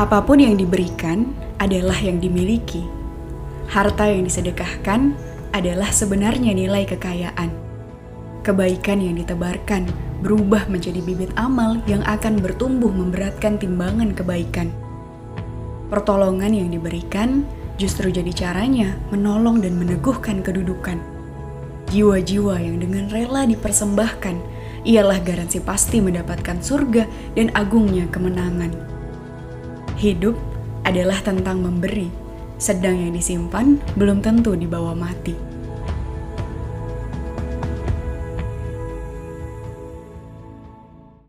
Apa pun yang diberikan adalah yang dimiliki. Harta yang disedekahkan adalah sebenarnya nilai kekayaan. Kebaikan yang ditebarkan berubah menjadi bibit amal yang akan bertumbuh memberatkan timbangan kebaikan. Pertolongan yang diberikan justru jadi caranya menolong dan meneguhkan kedudukan. Jiwa-jiwa yang dengan rela dipersembahkan ialah garansi pasti mendapatkan surga dan agungnya kemenangan. Hidup adalah tentang memberi, sedang yang disimpan belum tentu dibawa mati.